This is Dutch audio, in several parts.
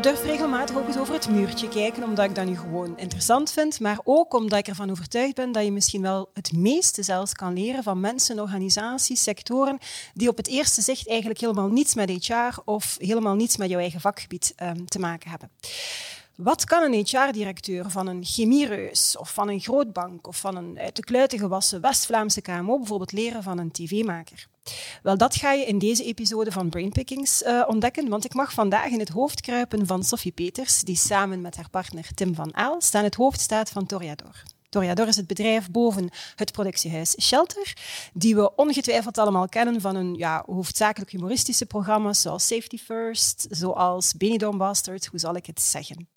Ik durf regelmatig ook eens over het muurtje kijken, omdat ik dat nu gewoon interessant vind, maar ook omdat ik ervan overtuigd ben dat je misschien wel het meeste zelfs kan leren van mensen, organisaties, sectoren die op het eerste zicht eigenlijk helemaal niets met HR of helemaal niets met jouw eigen vakgebied um, te maken hebben. Wat kan een HR-directeur van een chemiereus of van een grootbank of van een uit de kluiten gewassen West-Vlaamse KMO bijvoorbeeld leren van een tv-maker? Wel, dat ga je in deze episode van Brainpickings uh, ontdekken, want ik mag vandaag in het hoofd kruipen van Sophie Peters, die samen met haar partner Tim van Aal aan het hoofd staat van Toriador. Toriador is het bedrijf boven het productiehuis Shelter, die we ongetwijfeld allemaal kennen van een ja, hoofdzakelijk humoristische programma's zoals Safety First, zoals Benidorm Bastard, hoe zal ik het zeggen.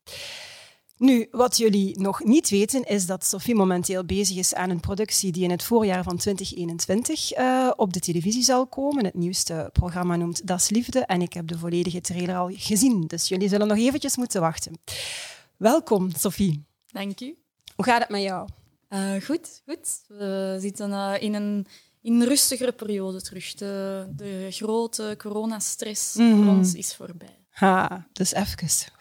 Nu, wat jullie nog niet weten, is dat Sophie momenteel bezig is aan een productie die in het voorjaar van 2021 uh, op de televisie zal komen. Het nieuwste programma noemt Das Liefde en ik heb de volledige trailer al gezien, dus jullie zullen nog eventjes moeten wachten. Welkom, Sophie. Dank u. Hoe gaat het met jou? Uh, goed, goed. We zitten uh, in, een, in een rustigere periode terug. De, de grote coronastress mm. voor ons is voorbij. Ha, dus even.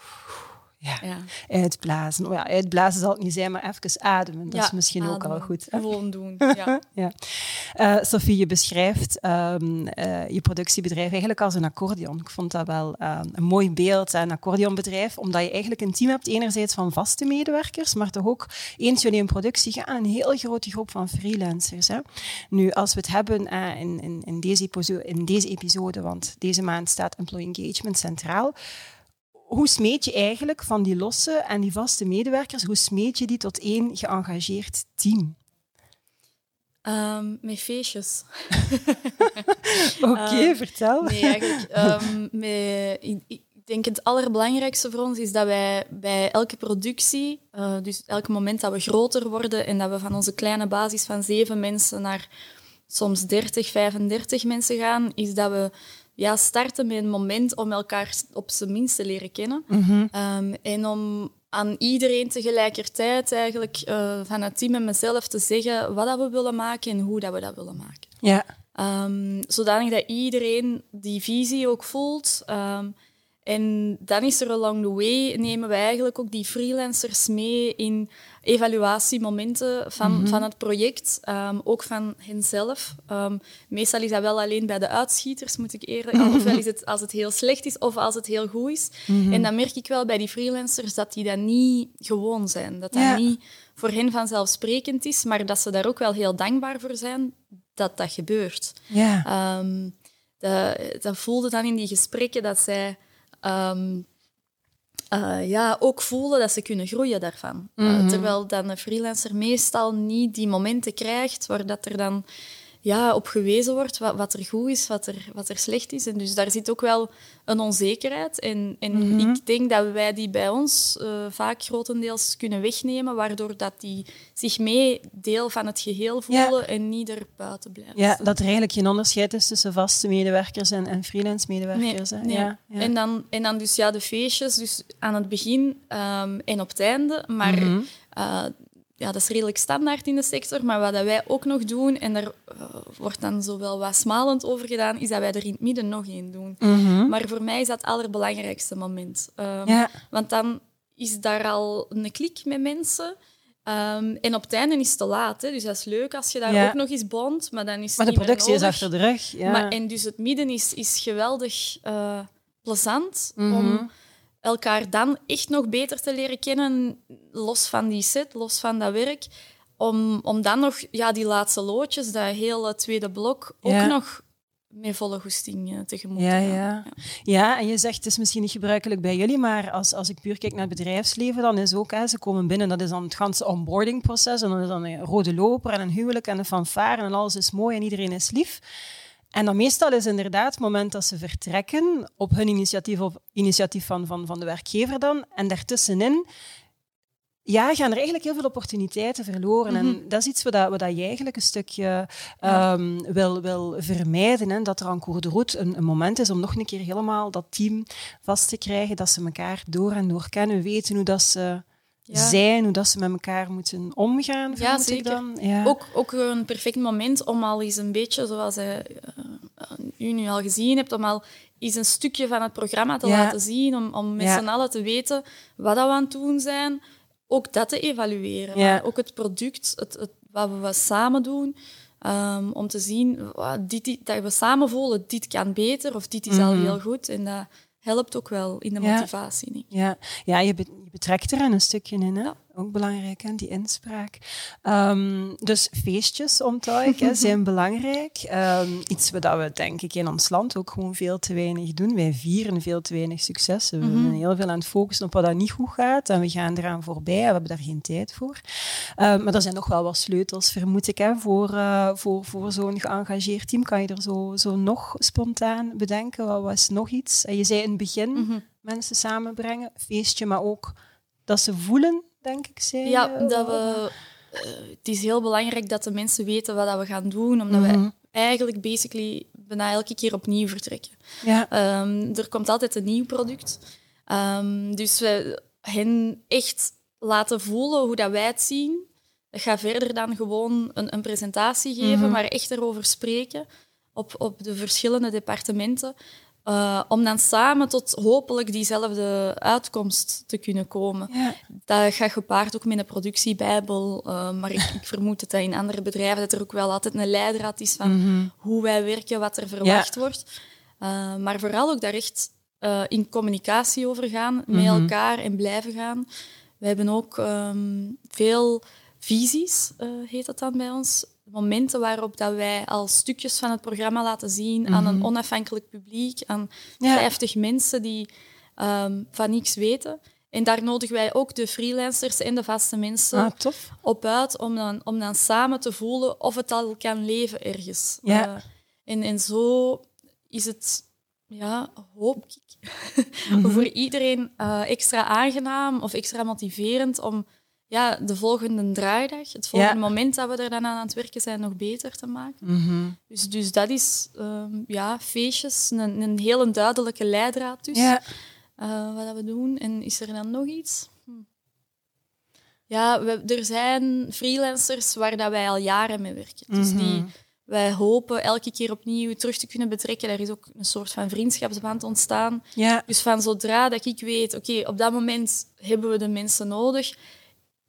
Ja. ja. Uitblazen. Oh ja, uitblazen zal het niet zijn, maar even ademen. Dat ja, is misschien ademen. ook al goed. Gewoon doen. Ja. ja. Uh, Sophie, je beschrijft um, uh, je productiebedrijf eigenlijk als een accordeon. Ik vond dat wel uh, een mooi beeld, een accordeonbedrijf, omdat je eigenlijk een team hebt, enerzijds van vaste medewerkers, maar toch ook eens jullie in productie gaan, een heel grote groep van freelancers. Hè. Nu, als we het hebben in, in, in, deze in deze episode, want deze maand staat employee engagement centraal, hoe smeet je eigenlijk van die losse en die vaste medewerkers, hoe smeet je die tot één geëngageerd team? Um, met feestjes. Oké, okay, um, vertel. Nee, eigenlijk, um, met, ik denk het allerbelangrijkste voor ons is dat wij bij elke productie, uh, dus elk moment dat we groter worden en dat we van onze kleine basis van zeven mensen naar soms 30, 35 mensen gaan, is dat we ja, starten met een moment om elkaar op zijn minst te leren kennen. Mm -hmm. um, en om aan iedereen tegelijkertijd eigenlijk uh, van het team en mezelf te zeggen wat dat we willen maken en hoe dat we dat willen maken. Ja. Um, zodanig dat iedereen die visie ook voelt. Um, en dan is er along the way, nemen we eigenlijk ook die freelancers mee in evaluatiemomenten van, mm -hmm. van het project, um, ook van henzelf. Um, meestal is dat wel alleen bij de uitschieters, moet ik eerlijk zeggen. Ofwel is het als het heel slecht is of als het heel goed is. Mm -hmm. En dan merk ik wel bij die freelancers dat die dat niet gewoon zijn. Dat dat Ja. niet voor hen vanzelfsprekend is, maar dat ze daar ook wel heel dankbaar voor zijn dat dat gebeurt. Ja. Um, dat, dat voelde dan in die gesprekken dat zij um, uh, ja, ook voelen dat ze kunnen groeien daarvan. Mhm. Uh, terwijl dan een freelancer meestal niet die momenten krijgt waar dat er dan ja, op gewezen wordt wat, wat er goed is, wat er, wat er slecht is. En dus daar zit ook wel een onzekerheid. En, en Mhm. ik denk dat wij die bij ons uh, vaak grotendeels kunnen wegnemen, waardoor dat die zich mee deel van het geheel voelen en niet er buiten blijven. ja, dat er eigenlijk geen onderscheid is tussen vaste medewerkers en, en freelance medewerkers. hè. Nee. Ja, ja. En, dan, en dan dus ja, de feestjes, dus aan het begin ehm, en op het einde. Maar Mhm. eh, ja, dat is redelijk standaard in de sector. Maar wat dat wij ook nog doen, en daar eh, wordt dan zowel wat smalend over gedaan, is dat wij er in het midden nog één doen. Mhm. Maar voor mij is dat het allerbelangrijkste moment. Ehm, ja. Want dan is daar al een klik met mensen. Ehm, en op het einde is het te laat. Hè. Dus dat is leuk als je daar Ja. ook nog eens bond. Maar dan is Maar de productie is achter de rug. Ja. Maar, en dus het midden is, is geweldig eh, plezant Mhm. om elkaar dan echt nog beter te leren kennen, los van die set, los van dat werk. Om, om dan nog ja, die laatste loodjes, dat hele tweede blok, ook Ja. nog met volle goesting eh, tegemoet te Ja, gaan. ja. ja, en je zegt het is misschien niet gebruikelijk bij jullie, maar als, als ik puur kijk naar het bedrijfsleven, dan is ook, hè, ze komen binnen, dat is dan het ganse onboardingproces, en dan is dan een rode loper en een huwelijk en een fanfare en alles is mooi en iedereen is lief. En dan meestal is inderdaad het moment dat ze vertrekken, op hun initiatief of initiatief van, van, van de werkgever dan, en daartussenin ja, gaan er eigenlijk heel veel opportuniteiten verloren. En Mhm. dat is iets wat, wat dat je eigenlijk een stukje ehm, wil, wil vermijden. Hè? Dat er aan Cour de Route een, een moment is om nog een keer helemaal dat team vast te krijgen. Dat ze elkaar door en door kennen, weten hoe dat ze Ja. zijn, hoe dat ze met elkaar moeten omgaan. Ja, zeker. Dan. Ja. Ook, ook een perfect moment om al eens een beetje, zoals hij, eh, u nu al gezien hebt, om al eens een stukje van het programma te Ja. laten zien, om, om met Ja. z'n allen te weten wat dat we aan het doen zijn. Ook dat te evalueren. Ja. Maar ook het product, het, het, wat we samen doen, ehm, om te zien wat dit, dat we samen voelen, dit kan beter of dit is al Mhm. heel goed. En dat helpt ook wel in de motivatie. Ja, ja je, be- je betrekt er een stukje in, hè? Ook belangrijk, hè? die inspraak. Ehm, dus feestjes, omtuig, hè, zijn belangrijk. Ehm, iets wat we denk ik in ons land ook gewoon veel te weinig doen. Wij vieren veel te weinig successen. We Mhm. zijn heel veel aan het focussen op wat dat niet goed gaat en we gaan eraan voorbij en we hebben daar geen tijd voor. Ehm, maar er zijn nog wel wat sleutels, vermoed ik, hè, voor, eh, voor, voor zo'n geëngageerd team. Kan je er zo, zo nog spontaan bedenken? Wat was nog iets? En je zei in het begin Mhm. mensen samenbrengen, feestje, maar ook dat ze voelen, denk ik. Zei Ja, je, dat we, eh, het is heel belangrijk dat de mensen weten wat dat we gaan doen, omdat Mhm. wij eigenlijk basically bijna elke keer opnieuw vertrekken. Ja, Ehm, er komt altijd een nieuw product. Ehm, dus we hen echt laten voelen hoe dat wij het zien. Dat gaat verder dan gewoon een, een presentatie geven, Mhm. maar echt erover spreken op, op de verschillende departementen. Eh, om dan samen tot hopelijk diezelfde uitkomst te kunnen komen. ja. Dat gaat gepaard ook met een productiebijbel. eh, maar ik, ik vermoed dat dat in andere bedrijven dat er ook wel altijd een leidraad is van Mhm. hoe wij werken, wat er verwacht wordt. Eh, maar vooral ook daar echt in communicatie over gaan, met Mhm. elkaar en blijven gaan. We hebben ook ehm, veel visies, heet dat dan bij ons. Momenten waarop dat wij al stukjes van het programma laten zien aan een Mhm. onafhankelijk publiek, aan Ja. 50 mensen die ehm, van niks weten. En daar nodigen wij ook de freelancers en de vaste mensen Ah, op uit om dan, om dan samen te voelen of het al kan leven ergens. Ja. Eh, en, en zo is het, ja, hoop ik, Mhm. voor iedereen eh, extra aangenaam of extra motiverend om ja, de volgende draaidag, het volgende Ja. moment dat we er dan aan het werken zijn, nog beter te maken. Mhm. Dus, dus dat is ehm, ja, feestjes, een, een hele duidelijke leidraad dus, Ja. eh, wat dat we doen. En is er dan nog iets? Hm. Ja, we, er zijn freelancers waar dat wij al jaren mee werken. Dus die, Mhm. wij hopen elke keer opnieuw terug te kunnen betrekken. Er is ook een soort van vriendschapsband ontstaan. Ja. Dus van zodra dat ik weet, oké, op dat moment hebben we de mensen nodig,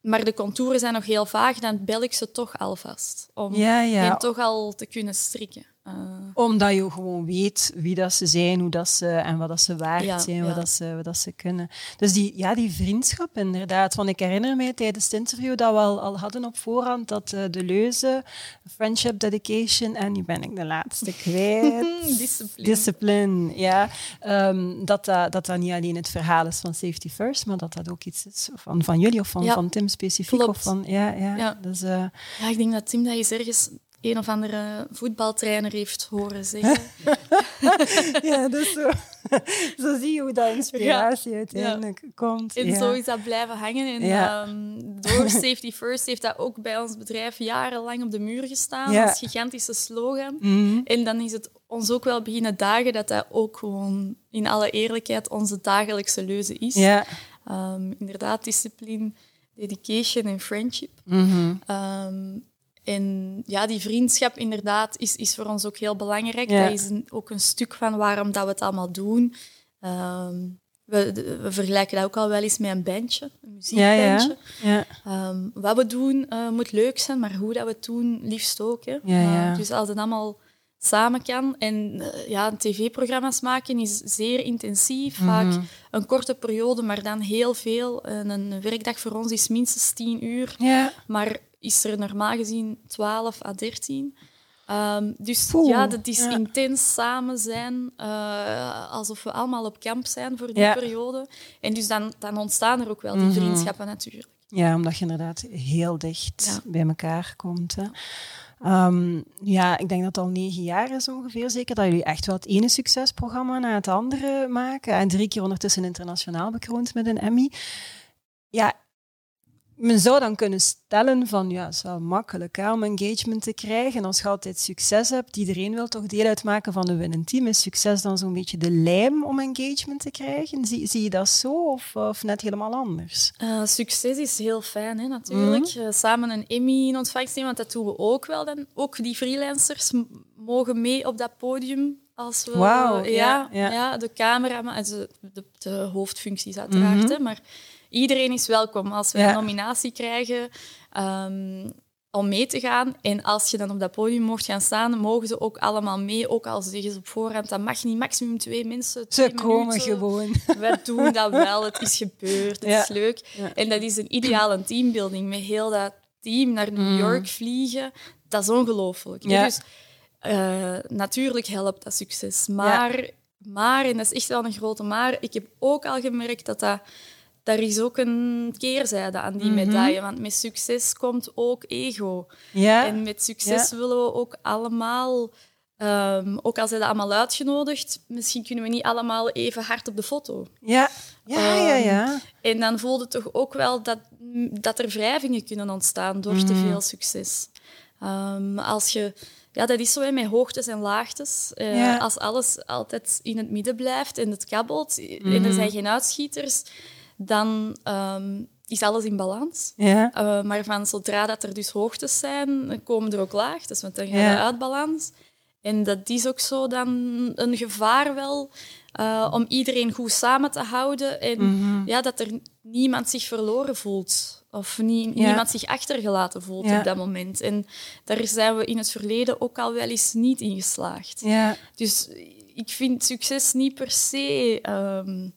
maar de contouren zijn nog heel vaag, dan bel ik ze toch alvast. Om Ja, ja. hen toch al te kunnen strikken. Eh, Omdat je gewoon weet wie dat ze zijn, hoe dat ze en wat dat ze waard Ja, zijn, ja. wat, dat ze, wat dat ze kunnen. Dus die, ja, die vriendschap inderdaad. Want ik herinner mij tijdens het interview dat we al, al hadden op voorhand dat eh, de leuze, friendship, dedication en nu ben ik de laatste kwijt. discipline. Discipline, ja. Ehm, dat, dat, dat dat niet alleen het verhaal is van Safety First, maar dat dat ook iets is van, van jullie of van, Ja, van Tim specifiek. klopt. Of van, ja, ja. Ja. Dus, eh, Ja, ik denk dat Tim dat eens ergens een of andere voetbaltrainer heeft horen zeggen. ja, dus zo, zo zie je hoe dat inspiratie uiteindelijk komt. En ja. zo is dat blijven hangen. En Ja. ehm, door Safety First heeft dat ook bij ons bedrijf jarenlang op de muur gestaan Ja. als gigantische slogan. Mhm. En dan is het ons ook wel beginnen dagen dat dat ook gewoon in alle eerlijkheid onze dagelijkse leuze is. Ja. Ehm, inderdaad, discipline, dedication en friendship. Mhm. Ehm, en ja, die vriendschap inderdaad is, is voor ons ook heel belangrijk. Ja. Dat is een- ook een stuk van waarom dat we het allemaal doen. Ehm, we, we vergelijken dat ook al wel eens met een bandje, een Ja, ja. muziekbandje. ja. Ehm, wat we doen eh, moet leuk zijn, maar hoe dat we het doen, liefst ook. Hè. Eh, dus als het allemaal samen kan. En eh, ja, tv-programma's maken is zeer intensief. Mhm. Vaak een korte periode, maar dan heel veel. En een werkdag voor ons is minstens 10 uur. Ja. Maar is er normaal gezien 12 à 13. Ehm, dus ja, dat is ja. intens samen zijn, eh, alsof we allemaal op kamp zijn voor die Ja. periode. En dus dan, dan ontstaan er ook wel die Mhm. vriendschappen natuurlijk. ja, omdat je inderdaad heel dicht Ja. bij elkaar komt. Hè. Ehm, ja, ik denk dat het al negen jaar is ongeveer zeker dat jullie echt wel het ene succesprogramma na het andere maken. En drie keer ondertussen internationaal bekroond met een Emmy. Ja, men zou dan kunnen stellen van, ja, het is wel makkelijk hè, om engagement te krijgen. Als je altijd succes hebt, iedereen wil toch deel uitmaken van de winnend team. Is succes dan zo'n beetje de lijm om engagement te krijgen? Zie, zie je dat zo of, of net helemaal anders? Uh, succes is heel fijn, hè, natuurlijk. Mm samen een Emmy in ontvangst nemen, want dat doen we ook wel. Dan. Ook die freelancers mogen mee op dat podium als we, wow, ja, ja, ja. de camera, de, de, de hoofdfuncties uiteraard, mm maar iedereen is welkom als we een nominatie krijgen um, om mee te gaan. En als je dan op dat podium mocht gaan staan, mogen ze ook allemaal mee. Ook al zeggen ze op voorhand, dat mag niet maximum twee mensen. Twee ze komen gewoon. We doen dat wel, het is gebeurd, het is leuk. En dat is een ideale teambuilding, met heel dat team naar New mm. York vliegen. Dat is ongelooflijk. Dus uh, natuurlijk helpt dat succes. Maar, maar, en dat is echt wel een grote maar, ik heb ook al gemerkt dat dat daar is ook een keerzijde aan die mhm. medaille. Want met succes komt ook ego. Ja. En met succes willen we ook allemaal, um, ook al zijn we allemaal uitgenodigd, misschien kunnen we niet allemaal even hard op de foto. Ja, ja, ja. ja. Ehm, en dan voelde toch ook wel dat, dat er wrijvingen kunnen ontstaan door te mhm. veel succes. Um, als je ja, dat is zo met hoogtes en laagtes. Uh, Als alles altijd in het midden blijft en het kabbelt en er mhm. zijn geen uitschieters, dan ehm, is alles in balans. Ja. Uh, maar van zodra dat er dus hoogtes zijn, komen er ook laagtes, want dan gaat ja. uit balans. En dat is ook zo dan een gevaar wel uh, om iedereen goed samen te houden en mhm. ja, dat er niemand zich verloren voelt of nie, niemand zich achtergelaten voelt op dat moment. En daar zijn we in het verleden ook al wel eens niet in geslaagd. Ja. Dus ik vind succes niet per se um,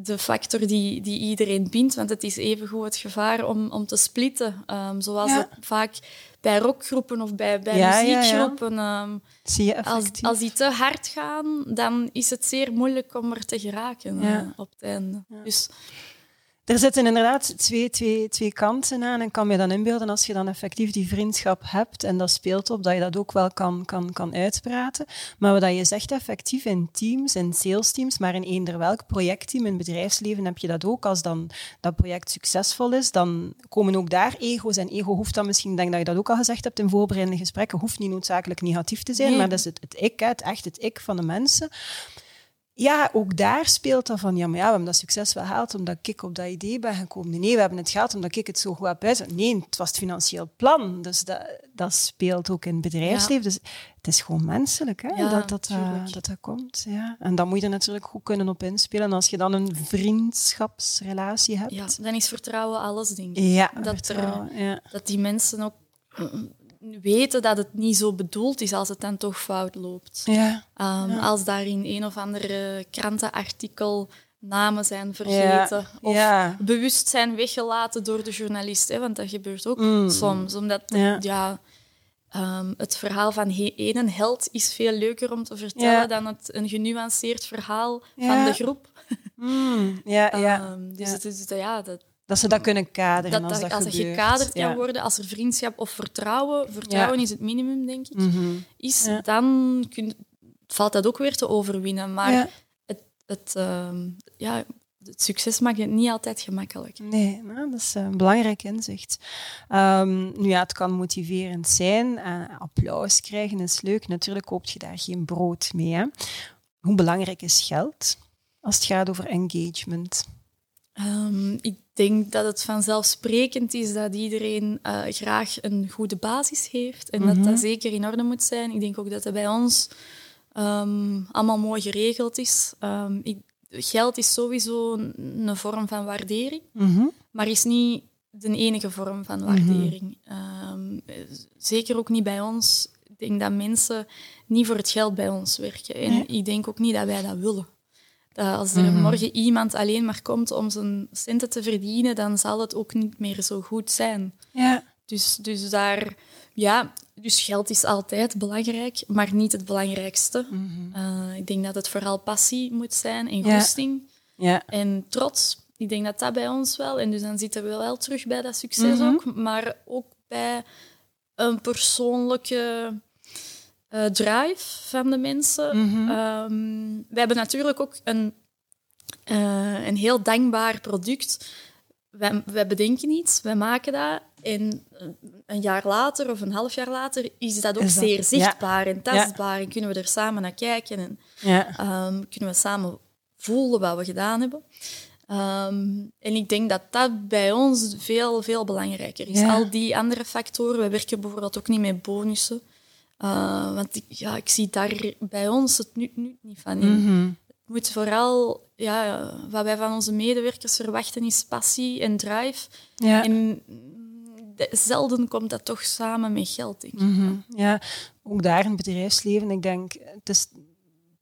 de factor die, die iedereen bindt, want het is evengoed het gevaar om, om te splitten. Um, zoals het vaak bij rockgroepen of bij, bij muziekgroepen. Um, Zie je als, als die te hard gaan, dan is het zeer moeilijk om er te geraken uh, op het einde. Dus er zitten inderdaad twee, twee, twee kanten aan. En kan me dan inbeelden als je dan effectief die vriendschap hebt en dat speelt op, dat je dat ook wel kan, kan, kan uitpraten. Maar wat je zegt effectief in teams, in sales teams, maar in eender welk projectteam in bedrijfsleven heb je dat ook. Als dan dat project succesvol is, dan komen ook daar ego's. En ego hoeft dan misschien, denk dat je dat ook al gezegd hebt in voorbereidende gesprekken, hoeft niet noodzakelijk negatief te zijn, maar dat is het, het ik, het echt het ik van de mensen ja, ook daar speelt dat van, ja, maar ja, we hebben dat succes wel gehaald omdat ik op dat idee ben gekomen. Nee, we hebben het gehad omdat ik het zo goed heb uit. Nee, het was het financieel plan. Dus dat, dat speelt ook in het bedrijfsleven. Dus het is gewoon menselijk hè, dat, dat, uh, dat dat komt. Ja. En dan moet je er natuurlijk goed kunnen op inspelen. als je dan een vriendschapsrelatie hebt... Ja, dan is vertrouwen alles, denk ik. Ja, dat, er, ja. dat die mensen ook weten dat het niet zo bedoeld is als het dan toch fout loopt. Ja. Um, Als daar in een of andere krantenartikel namen zijn vergeten of bewust zijn weggelaten door de journalist. Hè, want dat gebeurt ook mm. soms. Omdat ja. Um, het verhaal van ene held is veel leuker om te vertellen dan het, een genuanceerd verhaal van de groep. Mm. Ja, ja. Um, dus Het is, ja, dat, dat ze dat kunnen kaderen dat, als dat, als het gekaderd kan worden, als er vriendschap of vertrouwen, vertrouwen is het minimum, denk ik, mhm. is, dan kun, valt dat ook weer te overwinnen. Maar het, het, ehm, ja, het succes maakt het niet altijd gemakkelijk. Nee, nou, dat is een belangrijk inzicht. Um, nu ja, het kan motiverend zijn. Uh, applaus krijgen is leuk. Natuurlijk koopt je daar geen brood mee. Hè? Hoe belangrijk is geld als het gaat over engagement? Um, ik denk dat het vanzelfsprekend is dat iedereen uh, graag een goede basis heeft en dat dat mhm. zeker in orde moet zijn. Ik denk ook dat dat bij ons um, allemaal mooi geregeld is. Um, ik, geld is sowieso een, een vorm van waardering, mm maar is niet de enige vorm van waardering. Mm zeker ook niet bij ons. Ik denk dat mensen niet voor het geld bij ons werken. En ik denk ook niet dat wij dat willen. Uh, als er mhm. morgen iemand alleen maar komt om zijn centen te verdienen, dan zal het ook niet meer zo goed zijn. Ja. Dus, dus daar, ja, dus geld is altijd belangrijk, maar niet het belangrijkste. Mhm. Eh, ik denk dat het vooral passie moet zijn en goesting. Ja. En trots. Ik denk dat dat bij ons wel. En dus dan zitten we wel terug bij dat succes mhm. ook, maar ook bij een persoonlijke uh, drive van de mensen. Mm we hebben natuurlijk ook een, uh, een heel dankbaar product wij, wij bedenken iets, wij maken dat. En een jaar later of een half jaar later is dat ook zeer zichtbaar en tastbaar. En kunnen we er samen naar kijken en ehm, kunnen we samen voelen wat we gedaan hebben. Ehm, en ik denk dat dat bij ons veel, veel belangrijker is. Al die andere factoren, we werken bijvoorbeeld ook niet met bonussen. Uh, want ik, ja, ik zie daar bij ons het nu, nu niet van in. Mm Het moet vooral, ja, wat wij van onze medewerkers verwachten, is passie en drive. Ja. En zelden komt dat toch samen met geld, denk ik. Mhm. Ja, ook daar in het bedrijfsleven, ik denk, het is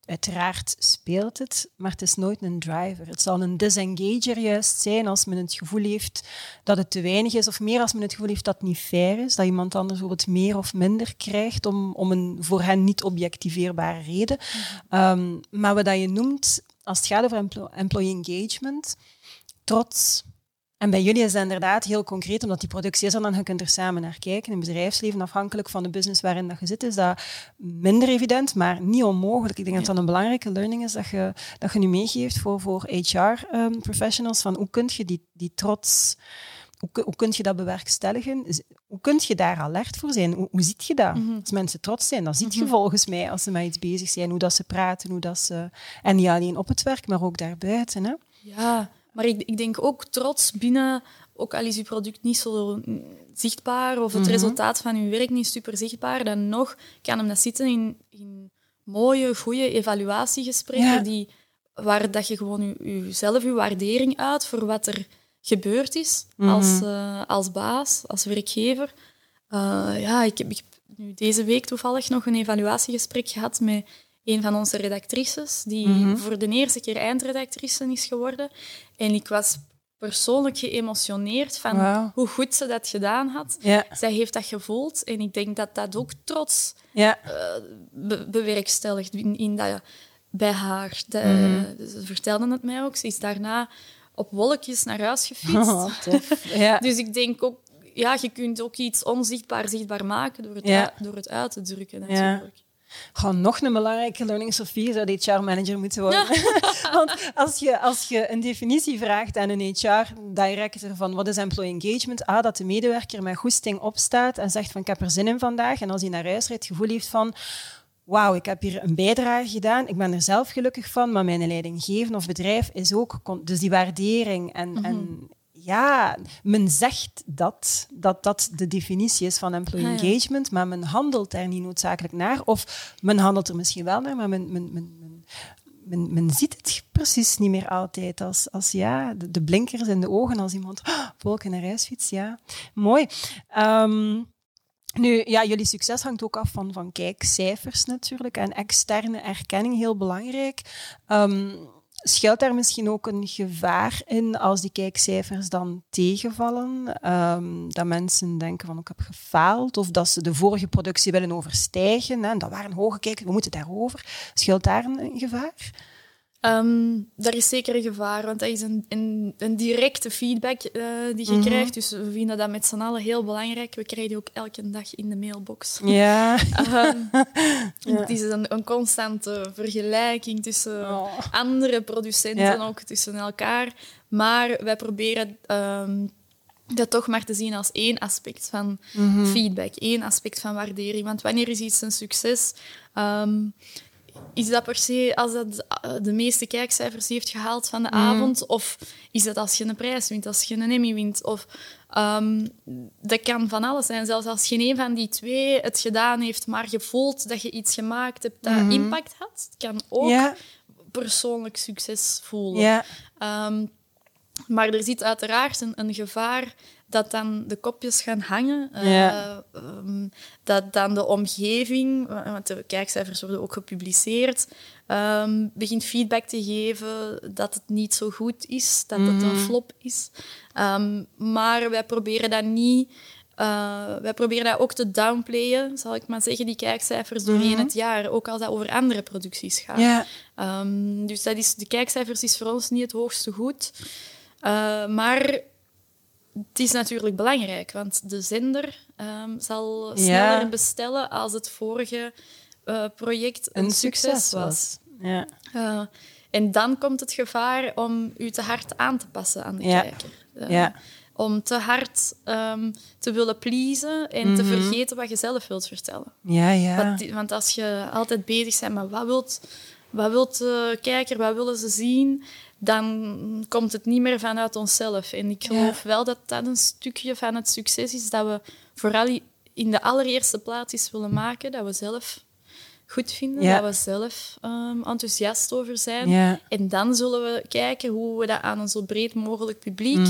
Uiteraard speelt het, maar het is nooit een driver. Het zal een disengager juist zijn als men het gevoel heeft dat het te weinig is, of meer als men het gevoel heeft dat het niet fair is, dat iemand anders bijvoorbeeld meer of minder krijgt om, om een voor hen niet objectiveerbare reden. Mm maar wat je noemt, als het gaat over employee engagement, trots, en bij jullie is dat inderdaad heel concreet, omdat die productie is en dan je kunt er samen naar kijken. In het bedrijfsleven, afhankelijk van de business waarin dat je zit, is dat minder evident, maar niet onmogelijk. Ik denk dat dat een belangrijke learning is dat je, dat je nu meegeeft voor, voor HR-professionals, ehm, van hoe kun je die, die trots... Hoe, hoe kun je dat bewerkstelligen? Hoe kun je daar alert voor zijn? Hoe, hoe ziet je dat? Mhm. Als mensen trots zijn, dan ziet je mhm. volgens mij als ze met iets bezig zijn, hoe dat ze praten, hoe dat ze... En niet alleen op het werk, maar ook daarbuiten. Hè? Ja, maar ik, ik denk ook trots binnen, ook al is je product niet zo zichtbaar of het mhm. resultaat van je werk niet super zichtbaar, dan nog kan hem dat zitten in, in mooie, goede evaluatiegesprekken die, waar dat je gewoon jezelf je waardering uit voor wat er gebeurd is mhm. als, uh, als baas, als werkgever. Uh, ja, ik heb, ik heb nu deze week toevallig nog een evaluatiegesprek gehad met een van onze redactrices, die mhm. voor de eerste keer eindredactrice is geworden. En ik was persoonlijk geëmotioneerd van hoe goed ze dat gedaan had. Zij heeft dat gevoeld en ik denk dat dat ook trots ja. Uh, bewerkstelligt in, in dat, bij haar. De, mhm. Ze vertelde het mij ook. Ze is daarna op wolkjes naar huis gefietst. Oh, ja. dus ik denk ook, ja, je kunt ook iets onzichtbaar zichtbaar maken door het, door het uit te drukken natuurlijk. Gewoon nog een belangrijke learning, Sophie, zou de HR-manager moeten worden. Want als je, als je een definitie vraagt aan een HR-director van wat is employee engagement, ah, dat de medewerker met goesting opstaat en zegt van ik heb er zin in vandaag. En als hij naar huis rijdt, het gevoel heeft van wauw, ik heb hier een bijdrage gedaan, ik ben er zelf gelukkig van, maar mijn leidinggeven of bedrijf is ook... Dus die waardering en, en mhm ja, men zegt dat, dat dat de definitie is van employee ah, engagement, maar men handelt er niet noodzakelijk naar. Of men handelt er misschien wel naar, maar men, men, men, men, men ziet het precies niet meer altijd als, als ja, de, blinkers in de ogen als iemand oh, volk naar huis fietst. Ja, mooi. Ehm, nu, ja, jullie succes hangt ook af van, van kijkcijfers natuurlijk en externe erkenning, heel belangrijk. Um, Schuilt daar misschien ook een gevaar in als die kijkcijfers dan tegenvallen? Um, dat mensen denken van ik heb gefaald of dat ze de vorige productie willen overstijgen. Hè, en dat waren hoge kijkers, we moeten daarover. Schuilt daar een gevaar? Um, daar is zeker een gevaar, want dat is een, een, een directe feedback uh, die je mhm. krijgt. Dus we vinden dat met z'n allen heel belangrijk. We krijgen die ook elke dag in de mailbox. Ja. um, Het is een, een, constante vergelijking tussen oh. andere producenten, ook tussen elkaar. Maar wij proberen um, dat toch maar te zien als één aspect van mhm. feedback, één aspect van waardering. Want wanneer is iets een succes? Um, is dat per se als dat eh, de meeste kijkcijfers heeft gehaald van de mm. avond? Of is dat als je een prijs wint, als je een Emmy wint? Of, um, dat kan van alles zijn. Zelfs als geen een van die twee het gedaan heeft, maar je voelt dat je iets gemaakt hebt dat mm-hmm. impact had. Het kan ook persoonlijk succes voelen. Um, maar er zit uiteraard een, een gevaar dat dan de kopjes gaan hangen. Uh, dat dan de omgeving, want de kijkcijfers worden ook gepubliceerd, um, begint feedback te geven dat het niet zo goed is, dat het een mhm. flop is. Um, maar wij proberen dat niet... Uh, wij proberen dat ook te downplayen, zal ik maar zeggen, die kijkcijfers doorheen mm het jaar, ook als dat over andere producties gaat. Yeah. dus dat is, de kijkcijfers is voor ons niet het hoogste goed. Uh, maar het is natuurlijk belangrijk, want de zender um, zal sneller bestellen als het vorige uh, project een, succes, was. Ja. Uh, En dan komt het gevaar om u te hard aan te passen aan de Ja. kijker. Eh, Ja. Om te hard ehm, te willen pleasen en te vergeten wat je zelf wilt vertellen. Ja, ja. Want, want als je altijd bezig bent met wat wilt, wat wilt de kijker, wat willen ze zien, dan komt het niet meer vanuit onszelf. En ik geloof wel dat dat een stukje van het succes is dat we vooral in de allereerste plaats eens willen maken, dat we zelf goed vinden, Ja. dat we zelf ehm, enthousiast over zijn. Ja. En dan zullen we kijken hoe we dat aan een zo breed mogelijk publiek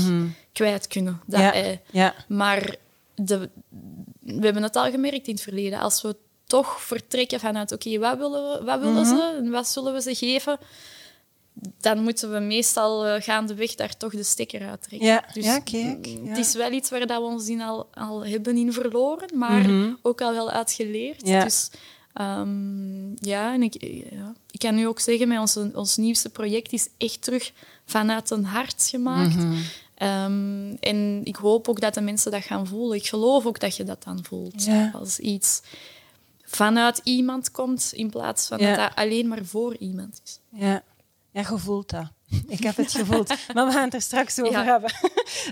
kwijt kunnen. Dat Mhm. ja. Maar de, we hebben het al gemerkt in het verleden. Als we toch vertrekken vanuit, oké, wat willen, we, wat willen ze en wat zullen we ze geven? Dan moeten we meestal eh, gaandeweg daar toch de stekker uit trekken. Ja, Dus ja, kijk, mm, ja. Het is wel iets waar dat we ons in al, al hebben in verloren, maar ook al wel uitgeleerd. Mhm. Ja. Dus ehm, ja, en ik, ja, ik kan nu ook zeggen, met onze, ons nieuwste project is echt terug vanuit een hart gemaakt. Mhm. Ehm, en ik hoop ook dat de mensen dat gaan voelen. Ik geloof ook dat je dat dan voelt. Ja. Als iets vanuit iemand komt, in plaats van Ja. dat dat alleen maar voor iemand is. Ja, ja je voelt dat. Ik heb het gevoeld. Maar we gaan het er straks over Ja. hebben.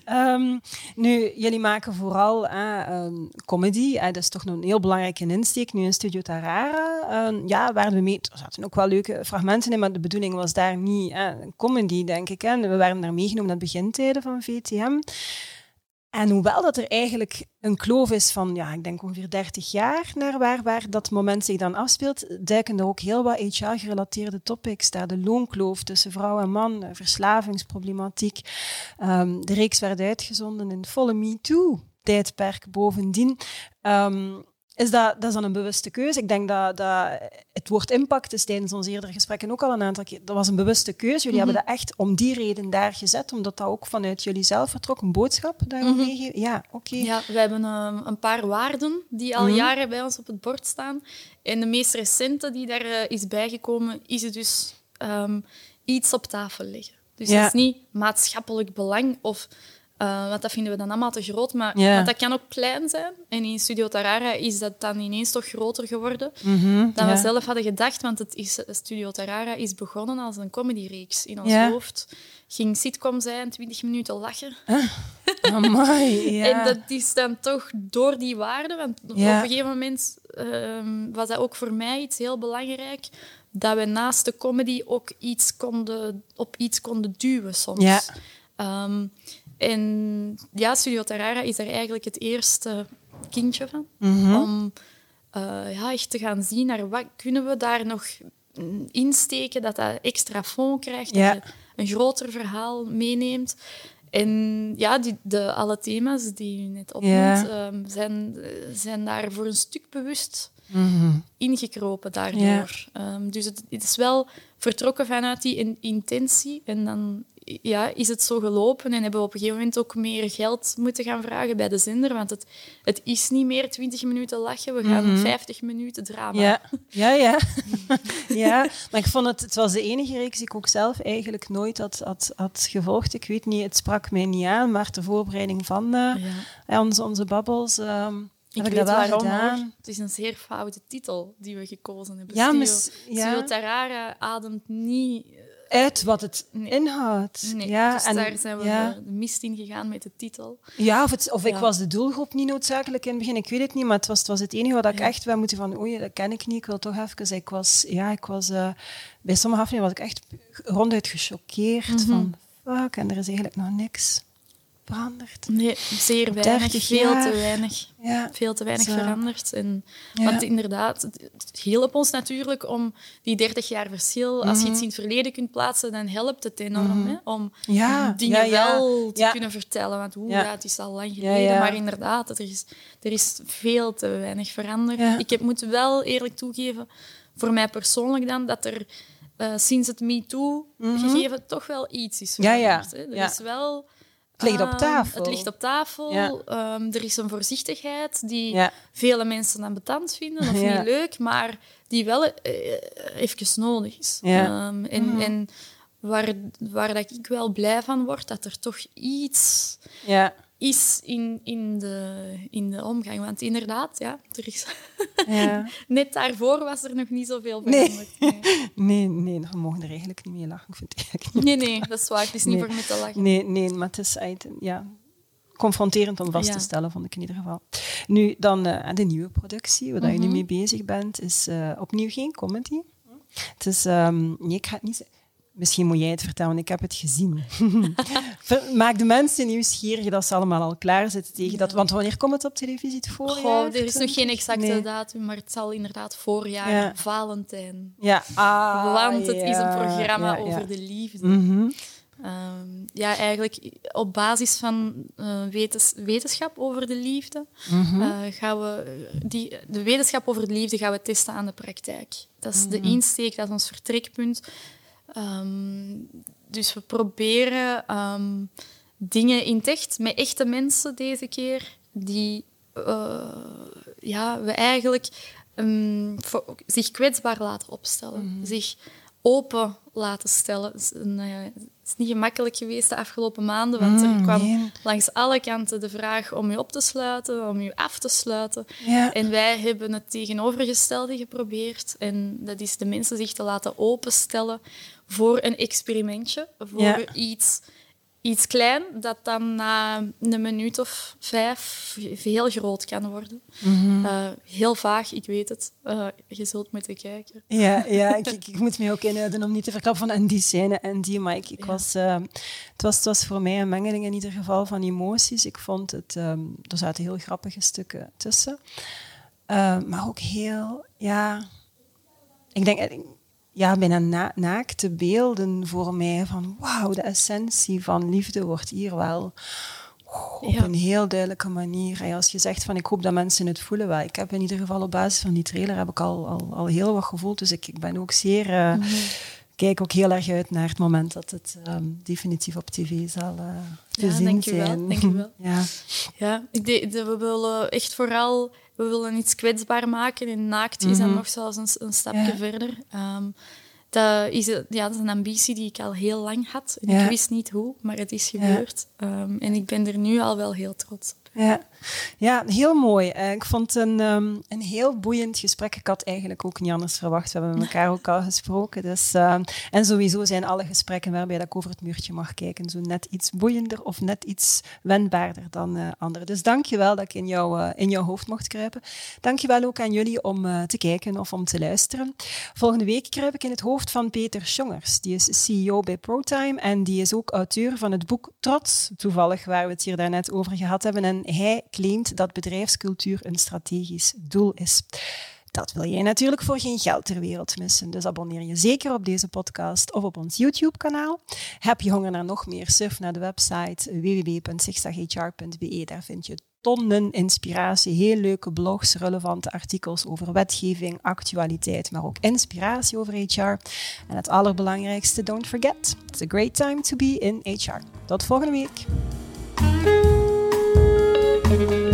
Ehm, nu, jullie maken vooral eh, ehm, comedy. eh, dat is toch nog een heel belangrijke insteek nu in Studio Tarara. Ehm, ja, waar we mee... Er zaten ook wel leuke fragmenten in, maar de bedoeling was daar niet comedy, denk ik. Hè. We werden daar meegenomen aan de begintijden van VTM. En hoewel dat er eigenlijk een kloof is van, ja, ik denk ongeveer 30 jaar naar waar, waar dat moment zich dan afspeelt, duiken er ook heel wat HR-gerelateerde topics daar. De loonkloof tussen vrouw en man, verslavingsproblematiek. Ehm, de reeks werd uitgezonden in volle MeToo-tijdperk bovendien. Ehm, is dat, dat is dan een bewuste keuze. Ik denk dat, dat het woord impact is tijdens onze eerdere gesprekken ook al een aantal keer. Dat was een bewuste keuze. Jullie hebben dat echt om die reden daar gezet, omdat dat ook vanuit jullie zelf vertrok. Een boodschap dat je meegeeft. Ja, oké. Ja, we hebben ehm, een paar waarden die al jaren bij ons op het bord staan. En de meest recente die daar eh, is bijgekomen, is het dus ehm, iets op tafel leggen. Dus Ja. dat is niet maatschappelijk belang of... eh, want dat vinden we dan allemaal te groot. Maar want dat kan ook klein zijn. En in Studio Tarara is dat dan ineens toch groter geworden Mhm, dan we zelf hadden gedacht. Want het is, Studio Tarara is begonnen als een comedyreeks. In ons hoofd ging sitcom zijn, 20 minuten lachen. Amai, ja. En dat is dan toch door die waarde, want op een gegeven moment ehm, was dat ook voor mij iets heel belangrijk, dat we naast de comedy ook iets konden, op iets konden duwen soms. Ja. En ja, Studio Tarara is daar eigenlijk het eerste kindje van. Mhm. Om eh, ja, echt te gaan zien naar wat kunnen we daar nog insteken, dat dat extra fond krijgt, Ja. dat je een groter verhaal meeneemt. En ja, die, de, alle thema's die u net opnoemt, Ja. ehm, zijn, eh, zijn daar voor een stuk bewust Mhm. ingekropen daardoor. Ja. Ehm, dus het, het is wel vertrokken vanuit die in- intentie. En dan ja, is het zo gelopen en hebben we op een gegeven moment ook meer geld moeten gaan vragen bij de zender. Want het, het is niet meer 20 minuten lachen, we gaan 50 minuten drama. Mhm. Ja, ja, ja. ja. Maar ik vond het, het was de enige reeks die ik ook zelf eigenlijk nooit had, had, had gevolgd. Ik weet niet, het sprak mij niet aan, maar ter voorbereiding van eh, Ja. eh, onze, onze babbels ehm, Ik heb ik weet dat wel waarom, gedaan. hoor. Het is een zeer foute titel die we gekozen hebben. Ja, mis- ja. Tarara ademt niet... Uit wat het Nee. inhoudt. Nee, ja, dus en, daar zijn we ja. de mist in gegaan met de titel. Ja, of, het, of ik was de doelgroep niet noodzakelijk in het begin. Ik weet het niet, maar het was het, was het enige wat ik echt wel moeten van... Oei, dat ken ik niet, ik wil toch even... Ik was, ja, ik was... eh, bij sommige afleveringen was ik echt ronduit gechoqueerd Mhm. van... Fuck, en er is eigenlijk nog niks veranderd. Nee, zeer weinig. 30 Veel jaar. te weinig. Ja, Veel te weinig Zo. veranderd. En, Ja. Want inderdaad, het hielp ons natuurlijk om die 30 jaar verschil... Als Mhm. je iets in het verleden kunt plaatsen, dan helpt het enorm. Hè, om Ja, dingen wel te kunnen vertellen. Want hoe, Ja. het is al lang geleden. Maar inderdaad, er is, er is veel te weinig veranderd. Ik heb moeten wel eerlijk toegeven, voor mij persoonlijk dan, dat er... eh, sinds het MeToo-gegeven toch wel iets is Mhm. Veranderd. hè. Er is wel... Het ligt op Ehm, tafel. Het ligt op tafel. Ja. Ehm, er is een voorzichtigheid die Ja. vele mensen ambetant vinden of Ja. niet leuk, maar die wel eh, even nodig is. Ja. Ehm, en en waar, waar dat ik wel blij van word, dat er toch iets, ja. Is in, in, de, in de omgang. Want inderdaad, ja, er is Ja. net daarvoor was er nog niet zoveel veranderd. Nee. Nee, nee, we mogen er eigenlijk niet mee lachen. Ik vind het eigenlijk niet. nee, nee, dat is waar. Het is niet voor me te lachen. Nee, nee, maar het is ja, confronterend om vast Ja. te stellen, vond ik in ieder geval. Nu, dan eh, de nieuwe productie, waar je nu Mhm. mee bezig bent, is eh, opnieuw geen comedy. Het is, ehm, nee, ik ga het niet zeggen. Misschien moet jij het vertellen, ik heb het gezien. Maak de mensen nieuwsgierig dat ze allemaal al klaar zitten tegen dat. Want wanneer komt het op televisie? Het voorjaar? Goh, er is nog geen 20? exacte Nee. datum, maar het zal inderdaad voorjaar, Ja. Valentijn. Ja, ah, Want het is een programma over de liefde. Mhm. Ehm, ja, eigenlijk op basis van eh, wetens- wetenschap over de liefde Mhm. eh, gaan we die, de wetenschap over de liefde gaan we testen aan de praktijk. Dat is de Mhm. insteek, dat is ons vertrekpunt. Ehm, dus we proberen ehm, dingen in het echt, met echte mensen deze keer, die eh, ja, we eigenlijk ehm, voor- zich kwetsbaar laten opstellen. Zich open laten stellen. Het is, eh, is niet gemakkelijk geweest de afgelopen maanden, want er Mm, kwam nee. langs alle kanten de vraag om je op te sluiten, om je af te sluiten. En wij hebben het tegenovergestelde geprobeerd. En dat is de mensen zich te laten openstellen voor een experimentje, voor Ja. iets, iets klein dat dan na een minuut of vijf heel groot kan worden. Mhm. Eh, heel vaag, ik weet het. Eh, je zult moeten kijken. Ja, ja ik, ik, ik moet me ook inhouden om niet te verklappen van en die scène en die. Maar ik, ik Ja. was, eh, het, was, het was voor mij een mengeling in ieder geval van emoties. Ik vond het, ehm, er zaten heel grappige stukken tussen. Eh, maar ook heel, ja, ik denk, ja, bijna na, naakte beelden voor mij van wauw, de essentie van liefde wordt hier wel op Ja. een heel duidelijke manier. En als je zegt van ik hoop dat mensen het voelen, wel. Ik heb in ieder geval op basis van die trailer heb ik al, al, al heel wat gevoeld. Dus ik, ik ben ook zeer, eh, kijk ook heel erg uit naar het moment dat het ehm, definitief op tv zal eh, te Ja, zien zijn. dankjewel. ja. Ja, ik de, de- we willen echt vooral we willen iets kwetsbaar maken. En naakt is dan Mhm. nog zelfs een, een stapje Ja. verder. Ehm, dat, is, ja, dat is een ambitie die ik al heel lang had. En Ja. Ik wist niet hoe, maar het is gebeurd. Ehm, en ik ben er nu al wel heel trots op. Ja. Ja, heel mooi. Eh, ik vond het een, ehm, een heel boeiend gesprek. Ik had eigenlijk ook niet anders verwacht. We hebben met elkaar ook al gesproken. Dus, ehm, en sowieso zijn alle gesprekken waarbij ik over het muurtje mag kijken zo net iets boeiender of net iets wendbaarder dan eh anderen. Dus dank je wel dat ik in, jou, eh, in jouw hoofd mocht kruipen. Dank je wel ook aan jullie om eh, te kijken of om te luisteren. Volgende week kruip ik in het hoofd van Peter Schongers. Die is CEO bij ProTime en die is ook auteur van het boek Trots, toevallig waar we het hier daarnet over gehad hebben. En hij claimt dat bedrijfscultuur een strategisch doel is. Dat wil jij natuurlijk voor geen geld ter wereld missen. Dus abonneer je zeker op deze podcast of op ons YouTube-kanaal. Heb je honger naar nog meer? Surf naar de website www.zigzaghr.be. Daar vind je tonnen inspiratie, heel leuke blogs, relevante artikels over wetgeving, actualiteit, maar ook inspiratie over HR. En het allerbelangrijkste, don't forget, it's a great time to be in HR. Tot volgende week. thank you